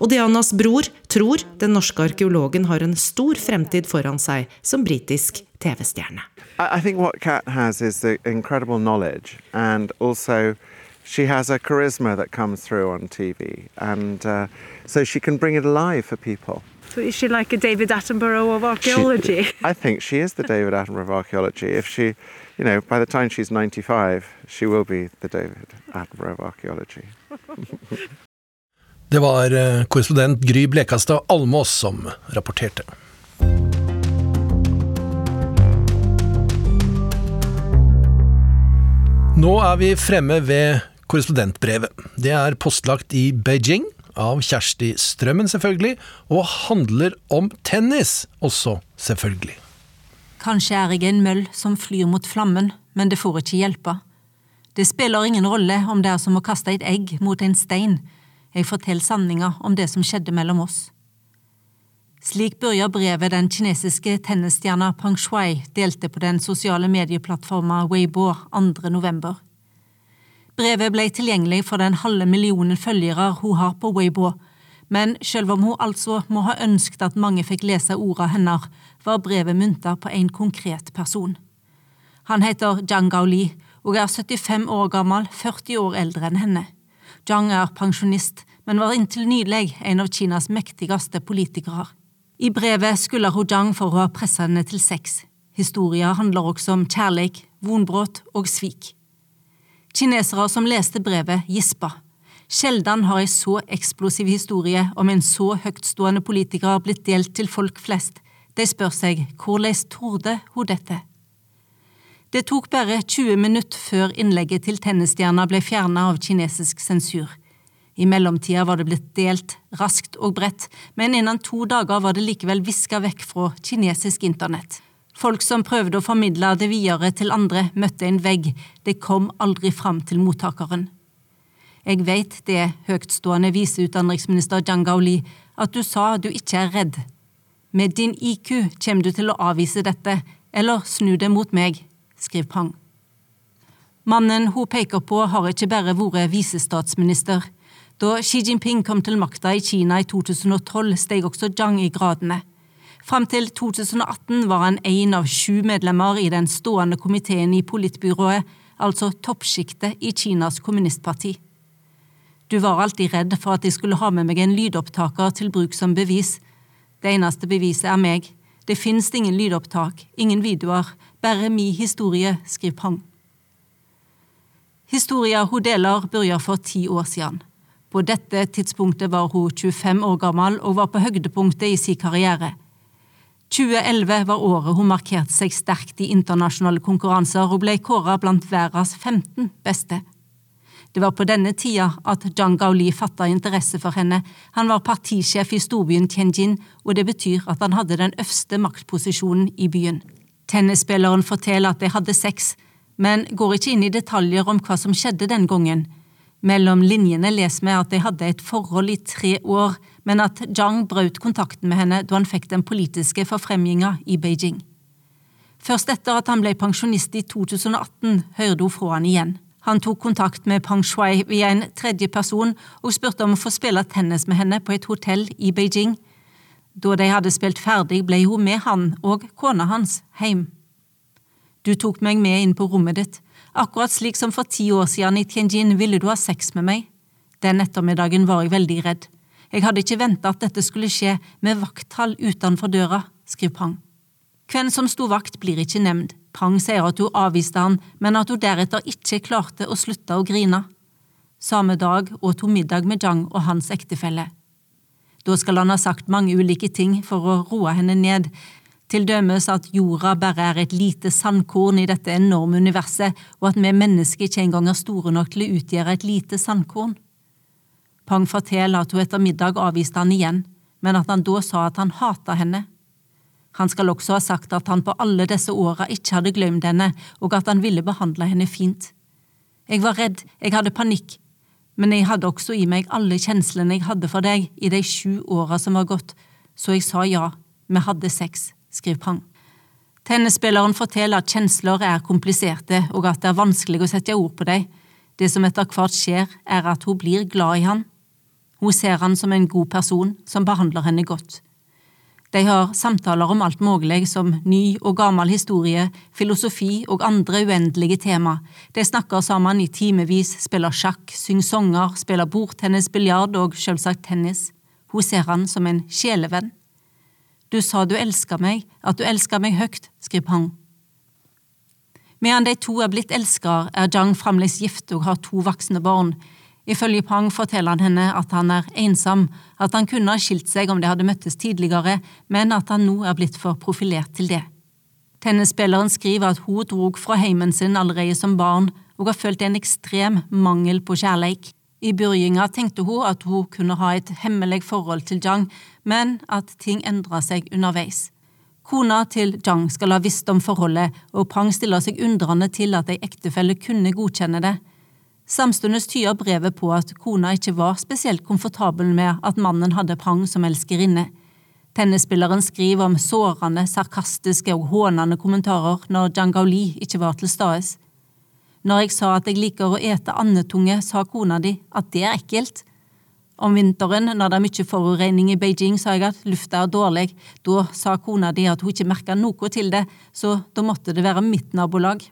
Og Dianas bror tror den norske arkeologen har en stor fremtid foran seg som britisk TV-stjerne. I, I think what Kat has is the incredible knowledge, and also she has a charisma that comes through on TV, and uh, so she can bring it alive for people. So is she like a David Attenborough of archaeology? She- I think she is the David Attenborough of archaeology. If she, you know, by the time she's 95, she will be the David Attenborough of archaeology. Det var eh, korrespondent Gry Blekastad Almås som rapporterte. Nå er vi fremme ved korrespondentbrevet. Det er postlagt i Beijing, av Kjersti Strømmen selvfølgelig, og handler om tennis også, selvfølgelig. Kanskje er jeg en møll som flyr mot flammen, men det får ikke hjelpe. Det spiller ingen rolle om det er som å kaste et egg mot en stein. Jeg forteller sanninga om det som skjedde mellom oss. Slik begynner brevet den kinesiske tennisstjerna Pang Shuai delte på den sosiale medieplattforma Weibo 2. november. Brevet ble tilgjengelig for den halve millionen følgere hun har på Weibo, men selv om hun altså må ha ønsket at mange fikk lese ordene hennes, var brevet mynta på en konkret person. Han heter Zhang Gaoli og er 75 år gammel, 40 år eldre enn henne. Zhang er pensjonist, men var inntil nylig en av Kinas mektigste politikere. I brevet skylder hun Zhang for å ha presset henne til sex. Historia handler også om kjærleik, vonbrudd og svik. Kinesere som leste brevet, gispa. Sjelden har ei så eksplosiv historie om en så høytstående politiker blitt delt til folk flest. De spør seg hvordan torde hun dette? Det tok bare 20 minutter før innlegget til tennisstjerna ble fjernet av kinesisk sensur. I mellomtida var det blitt delt raskt og bredt, men innen to dager var det likevel viska vekk fra kinesisk internett. Folk som prøvde å formidle det videre til andre, møtte en vegg, det kom aldri fram til mottakeren. Jeg vet det, høytstående viseutenriksminister Zhang Gaoli, at du sa du ikke er redd. Med din IQ kommer du til å avvise dette, eller snu det mot meg, skriver Pang. Mannen hun peker på, har ikke bare vært visestatsminister. Da Xi Jinping kom til makta i Kina i 2012, steg også Zhang i gradene. Fram til 2018 var han en av sju medlemmer i den stående komiteen i politbyrået, altså toppsjiktet i Kinas kommunistparti. Du var alltid redd for at de skulle ha med meg en lydopptaker til bruk som bevis. Det eneste beviset er meg. Det finnes ingen lydopptak, ingen videoer, bare mi historie, skriver Pang. Historia hun deler, begynner for ti år siden. På dette tidspunktet var hun 25 år gammel og var på høydepunktet i sin karriere. 2011 var året hun markerte seg sterkt i internasjonale konkurranser og ble kåra blant verdens 15 beste. Det var på denne tida at Zhang Gaoli fatta interesse for henne. Han var partisjef i storbyen Tianjin, og det betyr at han hadde den øverste maktposisjonen i byen. Tennisspilleren forteller at de hadde sex, men går ikke inn i detaljer om hva som skjedde den gangen. Mellom linjene leser vi at de hadde et forhold i tre år, men at Zhang brøt kontakten med henne da han fikk den politiske forfremminga i Beijing. Først etter at han ble pensjonist i 2018, hørte hun fra han igjen. Han tok kontakt med Pang Shui via en tredje person og spurte om å få spille tennis med henne på et hotell i Beijing. Da de hadde spilt ferdig, ble hun med han og kona hans hjem. Du tok meg med inn på rommet ditt. Akkurat slik som for ti år siden i Tianjin ville du ha sex med meg. Den ettermiddagen var jeg veldig redd. Jeg hadde ikke venta at dette skulle skje med vakthall utenfor døra, skriver Pang. Hvem som sto vakt, blir ikke nevnt. Pang sier at hun avviste han, men at hun deretter ikke klarte å slutte å grine. Samme dag åt hun middag med Zhang og hans ektefelle. Da skal han ha sagt mange ulike ting for å roe henne ned, til dømes at jorda bare er et lite sandkorn i dette enorme universet, og at vi mennesker ikke engang er store nok til å utgjøre et lite sandkorn. Pang forteller at hun etter middag avviste han igjen, men at han da sa at han hata henne. Han skal også ha sagt at han på alle disse åra ikke hadde glemt henne, og at han ville behandle henne fint. Jeg var redd, jeg hadde panikk, men jeg hadde også i meg alle kjenslene jeg hadde for deg i de sju åra som var gått, så jeg sa ja, vi hadde sex, skriver Prang. Tennisspilleren forteller at kjensler er kompliserte, og at det er vanskelig å sette ord på dem. Det som etter hvert skjer, er at hun blir glad i han. Hun ser han som en god person som behandler henne godt. De har samtaler om alt mulig som ny og gammel historie, filosofi og andre uendelige tema. De snakker sammen i timevis, spiller sjakk, synger sanger, spiller bordtennis, biljard og selvsagt tennis. Hun ser han som en sjelevenn. Du sa du elska meg, at du elska meg høyt, skriver han. Medan de to er blitt elsker, er Zhang fremdeles gift og har to voksne barn. Ifølge Pang forteller han henne at han er ensom, at han kunne ha skilt seg om de hadde møttes tidligere, men at han nå er blitt for profilert til det. Tennisspilleren skriver at hun drog fra heimen sin allerede som barn og har følt en ekstrem mangel på kjærleik. I begynnelsen tenkte hun at hun kunne ha et hemmelig forhold til Zhang, men at ting endra seg underveis. Kona til Zhang skal ha visst om forholdet, og Pang stiller seg undrende til at ei ektefelle kunne godkjenne det. Samtidig tyder brevet på at kona ikke var spesielt komfortabel med at mannen hadde Pang som elskerinne. Tennisspilleren skriver om sårende, sarkastiske og hånende kommentarer når Zhang Gaoli ikke var til stede. Når jeg sa at jeg liker å ete andetunge, sa kona di at det er ekkelt. Om vinteren, når det er mye forurensning i Beijing, sa jeg at lufta er dårlig. Da sa kona di at hun ikke merka noe til det, så da måtte det være mitt nabolag.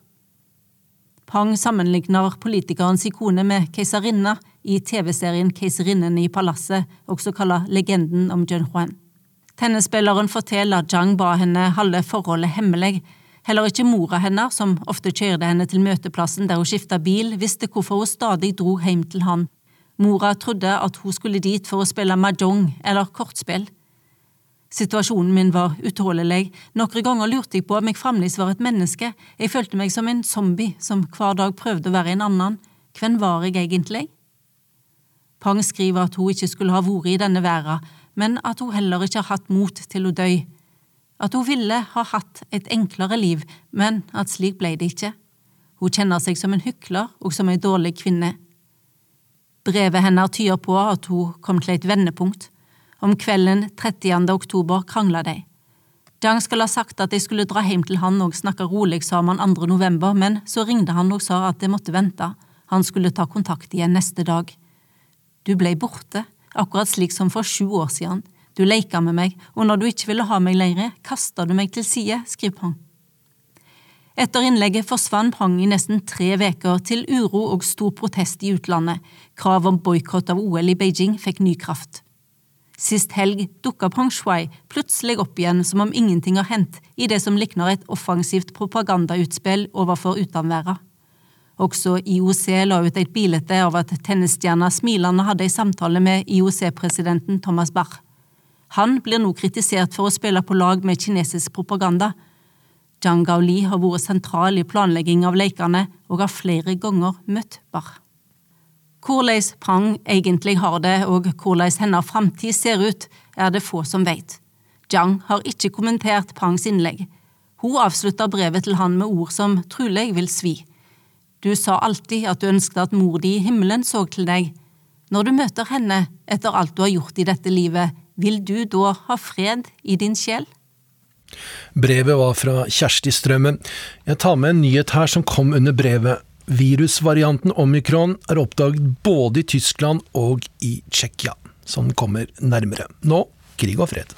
Pang sammenligner politikerens ikone med keiserinna i TV-serien Keiserinnen i palasset, også kalt Legenden om Jun Huan. Tennisspilleren forteller at Zhang ba henne holde forholdet hemmelig. Heller ikke mora hennes, som ofte kjørte henne til møteplassen der hun skifta bil, visste hvorfor hun stadig dro hjem til han. Mora trodde at hun skulle dit for å spille mahjong eller kortspill. Situasjonen min var utålelig. Noen ganger lurte jeg på om jeg fremdeles var et menneske. Jeg følte meg som en zombie som hver dag prøvde å være en annen. Hvem var jeg egentlig? Pang skriver at hun ikke skulle ha vært i denne verden, men at hun heller ikke har hatt mot til å dø. At hun ville ha hatt et enklere liv, men at slik ble det ikke. Hun kjenner seg som en hykler og som en dårlig kvinne. Brevet hennes tyder på at hun kom til et vendepunkt. Om kvelden 30. oktober krangla de. Dang skal ha sagt at de skulle dra hjem til han og snakke rolig sammen 2. november, men så ringte han og sa at de måtte vente, han skulle ta kontakt igjen neste dag. Du blei borte, akkurat slik som for sju år siden. Du leika med meg, og når du ikke ville ha meg lenger, kasta du meg til side, skriver han. Etter innlegget forsvant Pang i nesten tre uker, til uro og stor protest i utlandet. Krav om boikott av OL i Beijing fikk ny kraft. Sist helg dukka Pang Shui plutselig opp igjen som om ingenting har hendt i det som likner et offensivt propagandautspill overfor utenverden. Også IOC la ut et bilde av at tennisstjerna smilende hadde en samtale med IOC-presidenten Thomas Bach. Han blir nå kritisert for å spille på lag med kinesisk propaganda. Zhang Gaoli har vært sentral i planlegging av lekene og har flere ganger møtt Barr. Hvordan Prang egentlig har det og hvordan hennes framtid ser ut, er det få som vet. Zhang har ikke kommentert Prangs innlegg. Hun avslutter brevet til han med ord som trolig vil svi. Du sa alltid at du ønsket at mor di i himmelen så til deg. Når du møter henne etter alt du har gjort i dette livet, vil du da ha fred i din sjel? Brevet var fra Kjersti Strømmen. Jeg tar med en nyhet her som kom under brevet. Virusvarianten omikron er oppdaget både i Tyskland og i Tsjekkia, som kommer nærmere. Nå krig og fred.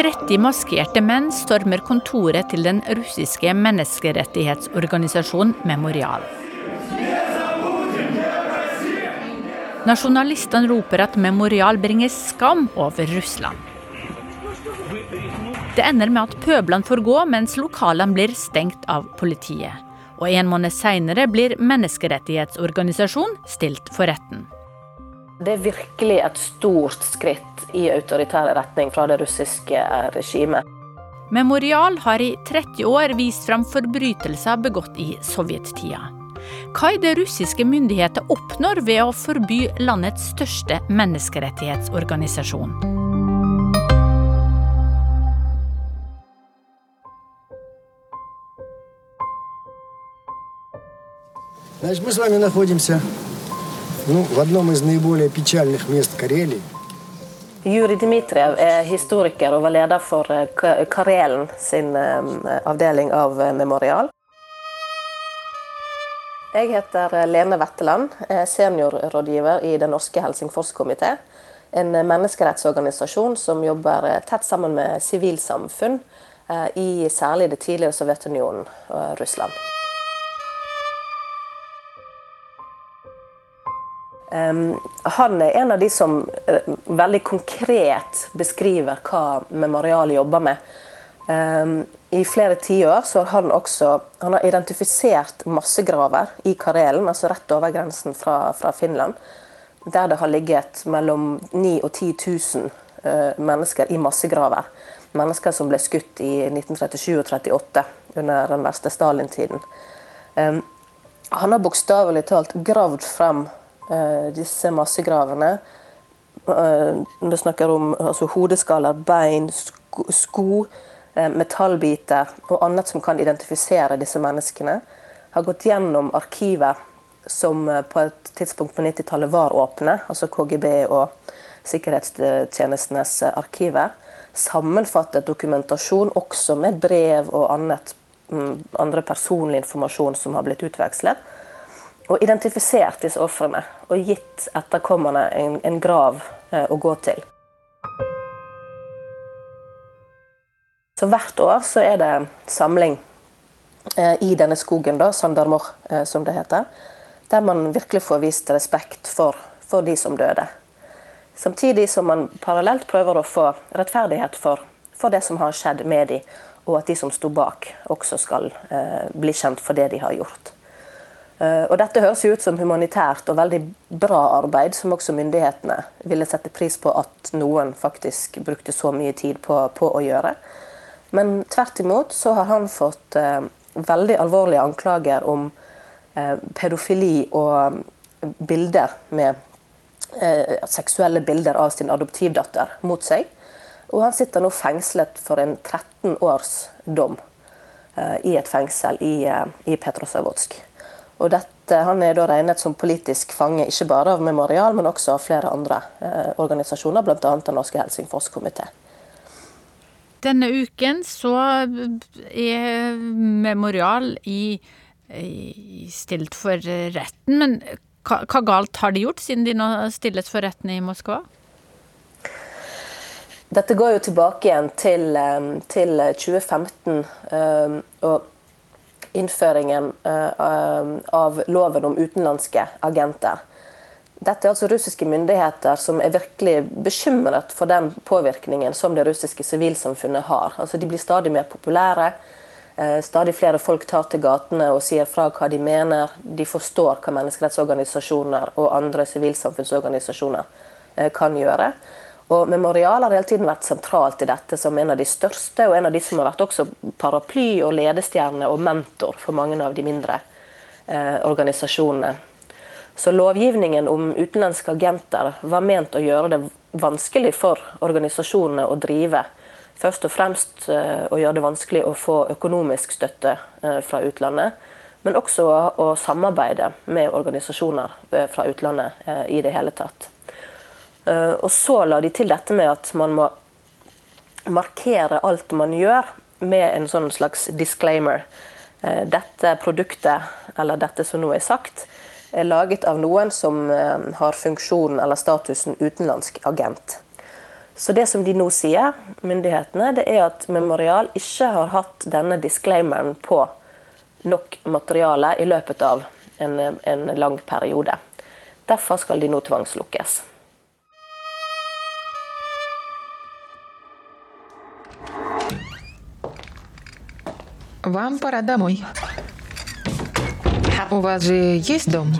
30 maskerte menn stormer kontoret til den russiske menneskerettighetsorganisasjonen Memorial. Nasjonalistene roper at Memorial bringer skam over Russland. Det ender med at pøblene får gå, mens lokalene blir stengt av politiet. Og en måned seinere blir menneskerettighetsorganisasjonen stilt for retten. Det er virkelig et stort skritt i autoritær retning fra det russiske regimet. Memorial har i 30 år vist fram forbrytelser begått i sovjettida. Hva er det russiske myndigheter oppnår ved å forby landets største menneskerettighetsorganisasjon? Значит, мы с вами находимся ну, в одном из наиболее печальных мест Карелии. Juri Dmitriev er historiker og var leder for Karelen sin avdeling av Memorial. Jeg heter Lene Wetteland, seniorrådgiver i Den norske Helsingforskomité. En menneskerettsorganisasjon som jobber tett sammen med sivilsamfunn i særlig det tidligere Sovjetunionen og Russland. Han er en av de som veldig konkret beskriver hva Memorial jobber med. I flere tiår har han også han har identifisert massegraver i Karelen, altså rett over grensen fra, fra Finland. Der det har ligget mellom 9000 og 10 000 mennesker i massegraver. Mennesker som ble skutt i 1937 og 1938, under den verste Stalin-tiden. Han har bokstavelig talt gravd frem disse massegravene. Det snakker om altså, hodeskaller, bein, sko, sko metallbiter og annet som kan identifisere disse menneskene. Har gått gjennom arkivet som på et tidspunkt på 90-tallet var åpne, altså KGB og sikkerhetstjenestenes arkiver. Sammenfattet dokumentasjon også med brev og annet, andre personlig informasjon som har blitt utvekslet. Og identifisert disse ofrene og gitt etterkommerne en, en grav å gå til. Så hvert år så er det samling eh, i denne skogen, da, Sandarmor, eh, som det heter. Der man virkelig får vist respekt for, for, de som døde. Samtidig som man parallelt prøver å få rettferdighet for, for det som har skjedd med de, og at de som sto bak, også skal eh, bli kjent for det de har gjort. Eh, og Dette høres ut som humanitært og veldig bra arbeid, som også myndighetene ville sette pris på at noen faktisk brukte så mye tid på, på å gjøre. Men tvert imot så har han fått eh, veldig alvorlige anklager om eh, pedofili og bilder med eh, seksuelle bilder av sin adoptivdatter mot seg. Og han sitter nå fengslet for en 13 års dom eh, i et fengsel i, eh, i Petrosavotsk. Og dette, han er da regnet som politisk fange, ikke bare av Memorial, men også av flere andre eh, organisasjoner, bl.a. Den norske Helsingforskomité. Denne uken så er Memorial i, i stilt for retten, men hva, hva, galt har de gjort, siden de nå stilles for retten i Moskva? Dette går jo tilbake igjen til, til 2015 og innføringen av loven om utenlandske agenter. Dette er altså russiske myndigheter som er virkelig bekymret for den påvirkningen som det russiske sivilsamfunnet har. Altså de blir stadig mer populære. Eh, stadig flere folk tar til gatene og sier fra hva de mener. De forstår hva menneskerettsorganisasjoner og andre sivilsamfunnsorganisasjoner eh, kan gjøre. Og Memorial har hele tiden vært sentralt i dette som en av de største, og en av de som har vært også paraply og ledestjerne og mentor for mange av de mindre eh, organisasjonene. Så lovgivningen om utenlandske agenter var ment å gjøre det vanskelig for organisasjonene å drive. Først og fremst eh, å gjøre det vanskelig å få økonomisk støtte eh, fra utlandet. Men også å samarbeide med organisasjoner eh, fra utlandet i det hele tatt. Og så la de til dette med at man må markere alt man gjør med en sånn slags disclaimer. Dette produktet, eller dette som nå er sagt, er laget av noen som eh, har funksjonen eller statusen utenlandsk agent. Så det som de nå sier, myndighetene, det er at Memorial ikke har hatt denne disclaimeren på nok materiale i løpet av en, en lang periode. Derfor skal de nå tvangslukkes. Вам пора домой. У вас же есть дом?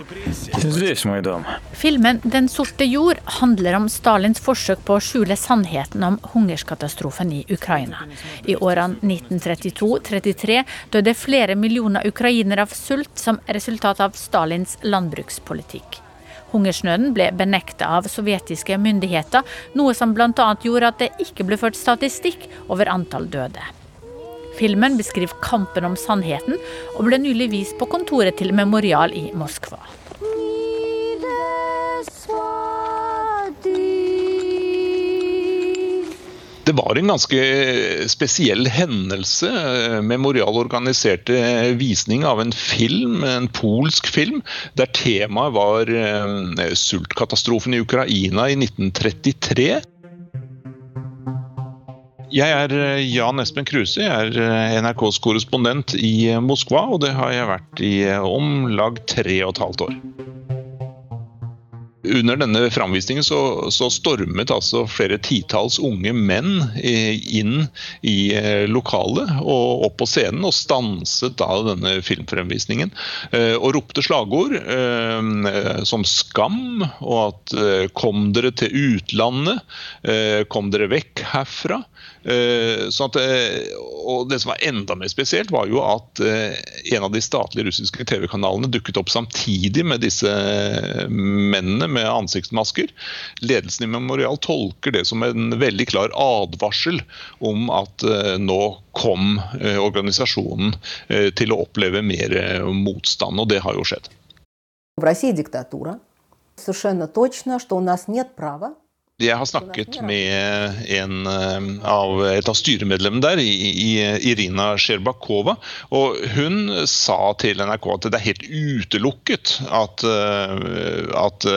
Здесь мой дом. Filmen 'Den sorte jord' handler om Stalins forsøk på å skjule sannheten om hungerskatastrofen i Ukraina. I årene 1932-33 døde flere millioner ukrainere av sult som resultat av Stalins landbrukspolitikk. Hungersnøden ble benekta av sovjetiske myndigheter, noe som bl.a. gjorde at det ikke ble ført statistikk over antall døde. Filmen beskriver kampen om sannheten, og ble nylig vist på kontoret til Memorial i Moskva. Det var en ganske spesiell hendelse. Memorial organiserte visning av en film, en polsk film, der temaet var eh, sultkatastrofen i Ukraina i 1933. Jeg er eh, Jan Espen Kruse, jeg er eh, NRKs korrespondent i Moskva, og det har jeg vært i om lag tre og et halvt år. Under denne framvisningen så, så, stormet altså flere titalls unge menn inn i eh, lokalet og opp på scenen og stanset da denne filmfremvisningen. Eh, og ropte slagord eh, som 'skam' og at 'kom dere til utlandet', 'kom dere vekk herfra'. Sånn at, og Det som var enda mer spesielt, var jo at en av de statlige russiske TV-kanalene dukket opp samtidig med disse mennene med ansiktsmasker. Ledelsen i Memorial tolker det som en veldig klar advarsel om at nå kom organisasjonen til å oppleve mer motstand, og det har jo skjedd. В России диктатура. Совершенно точно, что у нас нет права jeg har snakket med en av, et av styremedlemmene der, Irina Sjerbakova. Og hun sa til NRK at det er helt utelukket at, at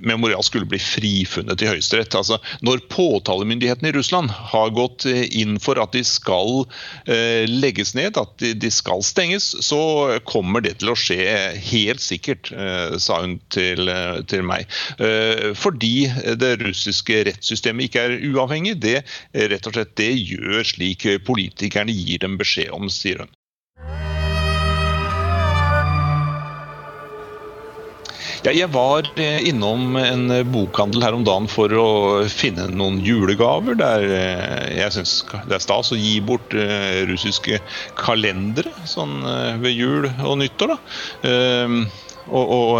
Memorial skulle bli frifunnet i Høyesterett. Altså, når påtalemyndigheten i Russland har gått inn for at de skal eh, legges ned, at de, skal stenges, så kommer det til å skje helt sikkert, eh, sa hun til, til meg. Eh, fordi det russiske rettssystemet ikke er uavhengig. Det rett og slett det gjør slik politikerne gir dem beskjed om, sier hun. Jeg var innom en bokhandel her om dagen for å finne noen julegaver. Der jeg syns det er stas å gi bort russiske kalendere sånn ved jul og nyttår. da. Og, og,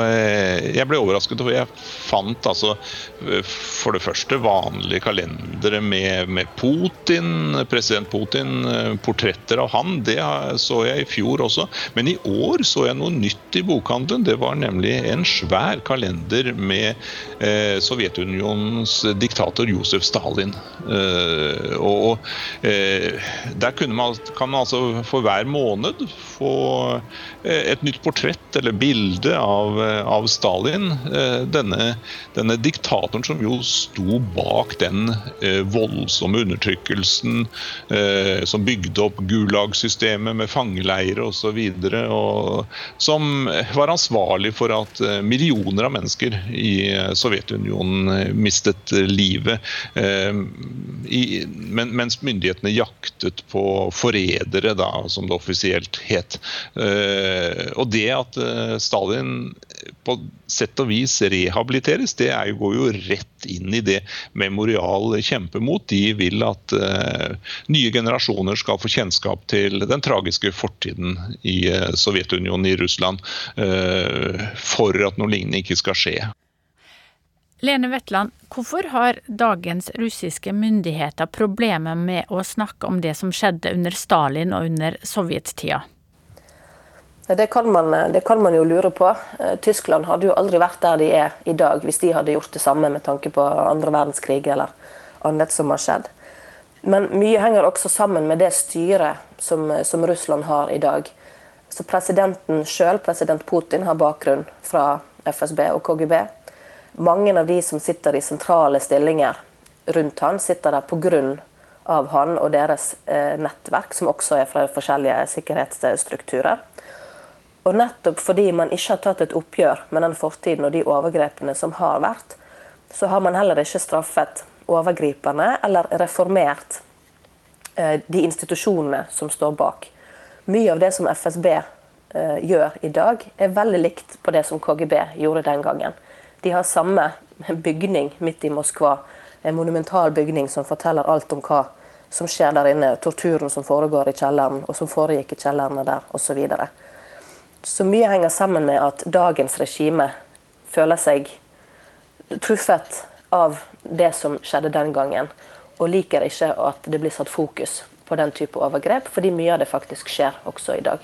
jeg ble overrasket, for jeg fant altså for det første vanlige kalendere med, med, Putin, president Putin, portretter av han. Det så jeg i fjor også. Men i år så jeg noe nytt i bokhandelen. Det var nemlig en svær kalender med eh, Sovjetunionens diktator Josef Stalin. Eh, og eh, der man, kan man altså for hver måned få et nytt portrett eller bilde av, av Stalin. Denne, denne, diktatoren som jo sto bak den voldsomme undertrykkelsen som bygde opp Gulag-systemet med fangeleirer osv. Som var ansvarlig for at millioner av mennesker i Sovjetunionen mistet livet. mens myndighetene jaktet på forrædere, som det offisielt het. Eh, og det at eh, Stalin på sett og vis rehabiliteres, det er, går jo rett inn i det Memorial kjemper mot. De vil at uh, nye generasjoner skal få kjennskap til den tragiske fortiden i Sovjetunionen, i Russland, for at noe lignende ikke skal skje. Lene Wetland, hvorfor har dagens russiske myndigheter problemer med å snakke om det som skjedde under Stalin og under sovjettida? Det kan, man, det kan man jo lure på. Eh, Tyskland hadde jo aldri vært der de er i dag hvis de hadde gjort det samme med tanke på andre verdenskrig eller annet som har skjedd. Men mye henger også sammen med det styret som, som Russland har i dag. Så Presidenten sjøl, president Putin, har bakgrunn fra FSB og KGB. Mange av de som sitter i sentrale stillinger rundt han, sitter der pga. han og deres eh, nettverk, som også er fra forskjellige sikkerhetsstrukturer. Og nettopp fordi man ikke har tatt et oppgjør med den fortiden og de overgrepene som har vært, så har man heller ikke straffet overgriperne eller reformert eh, de institusjonene som står bak. Mye av det som FSB eh, gjør i dag, er veldig likt på det som KGB gjorde den gangen. De har samme bygning midt i Moskva. En monumental bygning som forteller alt om hva som skjer der inne. Torturen som foregår i kjelleren, og som foregikk i kjellerne der, osv. Så, mye henger sammen med at dagens regime føler seg truffet av det som skjedde den gangen, og liker ikke at det blir satt fokus på den type overgrep, fordi mye av det faktisk skjer også i dag.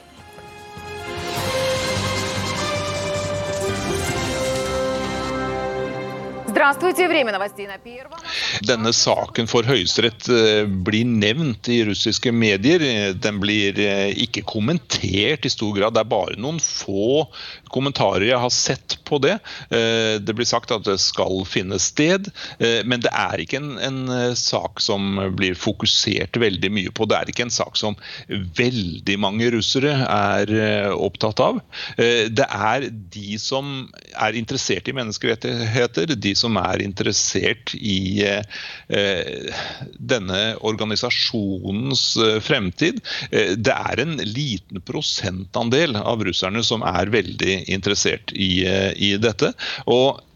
Denne saken for Høyesterett eh, blir nevnt i russiske medier. Den blir eh, ikke kommentert i stor grad. Det er bare noen få kommentarer jeg har sett på det. Eh, det blir sagt at det skal finne sted, men det er ikke en, en sak som blir fokusert veldig mye på. Det er ikke en sak som veldig mange russere er opptatt av. Det er de som er interessert i menneskerettigheter, de som er interessert i denne organisasjonens eh, fremtid. Eh, det er en liten prosentandel av russerne som er veldig interessert i, i dette. og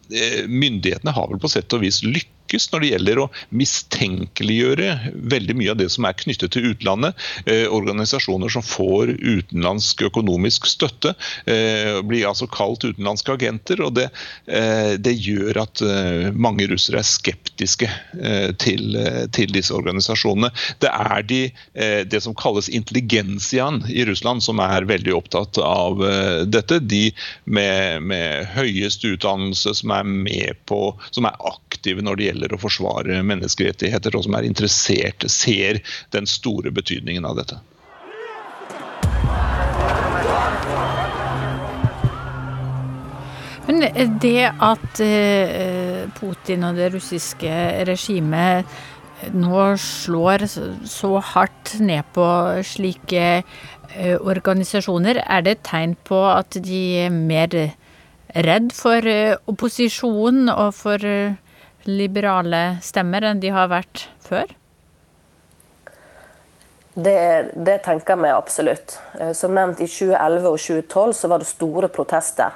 Myndighetene har vel på sett og vis lykkes lykkes når det gjelder å mistenkeliggjøre veldig mye av det som er knyttet til utlandet. Eh, organisasjoner som får utenlandsk økonomisk støtte, eh, blir altså kalt utenlandske agenter. og Det, eh, det gjør at eh, mange russere er skeptiske eh, til, eh, til, disse organisasjonene. Det er de, det som kalles intelligensiaen i Russland som er veldig opptatt av dette. De med, med høyest utdannelse som er med på, som er aktive når det gjelder å forsvare menneskerettigheter, og som er interessert, ser den store betydningen av dette. Men det at eh, Putin og det russiske regimet nå slår så hardt ned på slike eh, organisasjoner, er det et tegn på at de er mer redd for opposisjon og for liberale stemmer enn de har vært før? Det, det tenker vi absolutt. Eh, som nevnt i 2011 og 2012 så var det store protester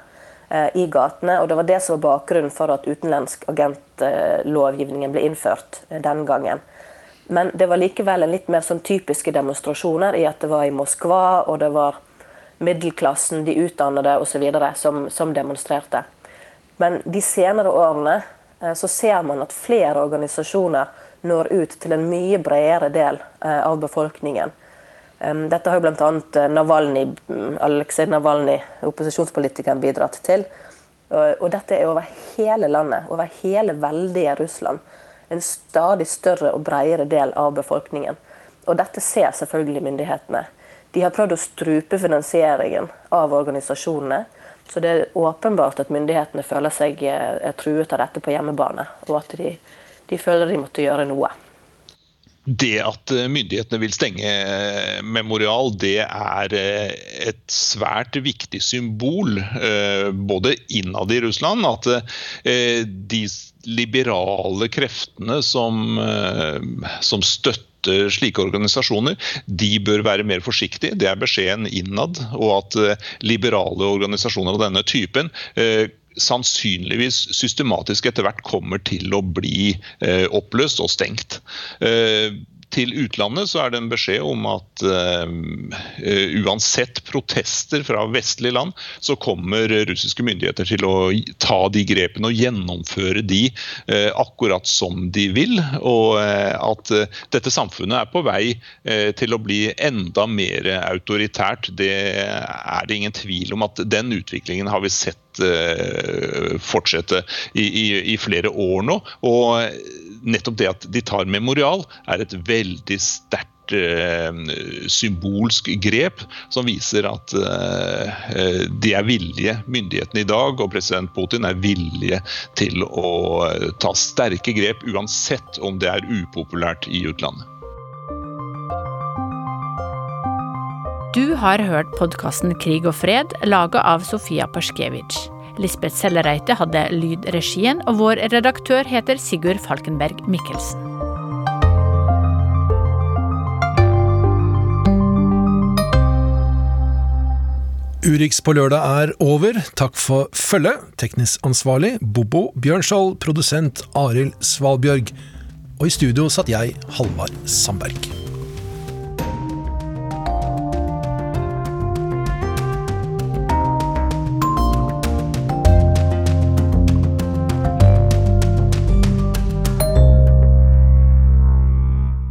eh, i gatene. og Det var det som var bakgrunnen for at utenlandsk agentlovgivningen ble innført eh, den gangen. Men det var likevel en litt mer sånn typiske demonstrasjoner i at det var i Moskva, og det var middelklassen, de utdannede osv. Som, som demonstrerte. Men de senere årene Eh, så ser man at flere organisasjoner når ut til en mye bredere del eh, av befolkningen. Dette har jo bl.a. Eh, Navalny, Aleksej Navalnyj, opposisjonspolitikeren, bidratt til. Og dette er over hele landet, over hele veldige Russland. En stadig større og bredere del av befolkningen. Og dette ser selvfølgelig myndighetene. De har prøvd å strupe finansieringen av organisasjonene. Så det er åpenbart at myndighetene føler seg eh, truet av dette på hjemmebane, og at de, de føler de måtte gjøre noe. Det at eh, myndighetene vil stenge eh, Memorial, det er et svært viktig symbol, både innad i Russland, at de liberale kreftene som, som støtter støtte slike organisasjoner, de bør være mer forsiktige. Det er beskjeden innad. Og at eh, liberale organisasjoner av denne typen eh, sannsynligvis systematisk etter hvert kommer til å bli eh, oppløst og stengt. Til utlandet så er det en beskjed om at uh, uansett protester fra vestlige land, så kommer russiske myndigheter til å ta de grepene og gjennomføre de uh, akkurat som de vil. Og uh, at dette samfunnet er på vei til å bli enda mer autoritært. Det er det ingen tvil om at den utviklingen har vi sett fortsette i, i, i flere år nå. og nettopp det at de tar memorial, er et veldig sterkt eh, symbolsk grep som viser at uh, de er villige, myndighetene i dag og president Putin er villige til å ta sterke grep, uansett om det er upopulært i utlandet. Du har hørt podkasten Krig og fred, laga av Sofia Perskevitsj. Lisbeth Sellereite hadde lydregien, og vår redaktør heter Sigurd Falkenberg Mikkelsen. Urix på lørdag er over. Takk for følget. Teknisk ansvarlig Bobo Bjørnskjold, produsent Arild Svalbjørg. Og i studio satt jeg, Halvard Sandberg.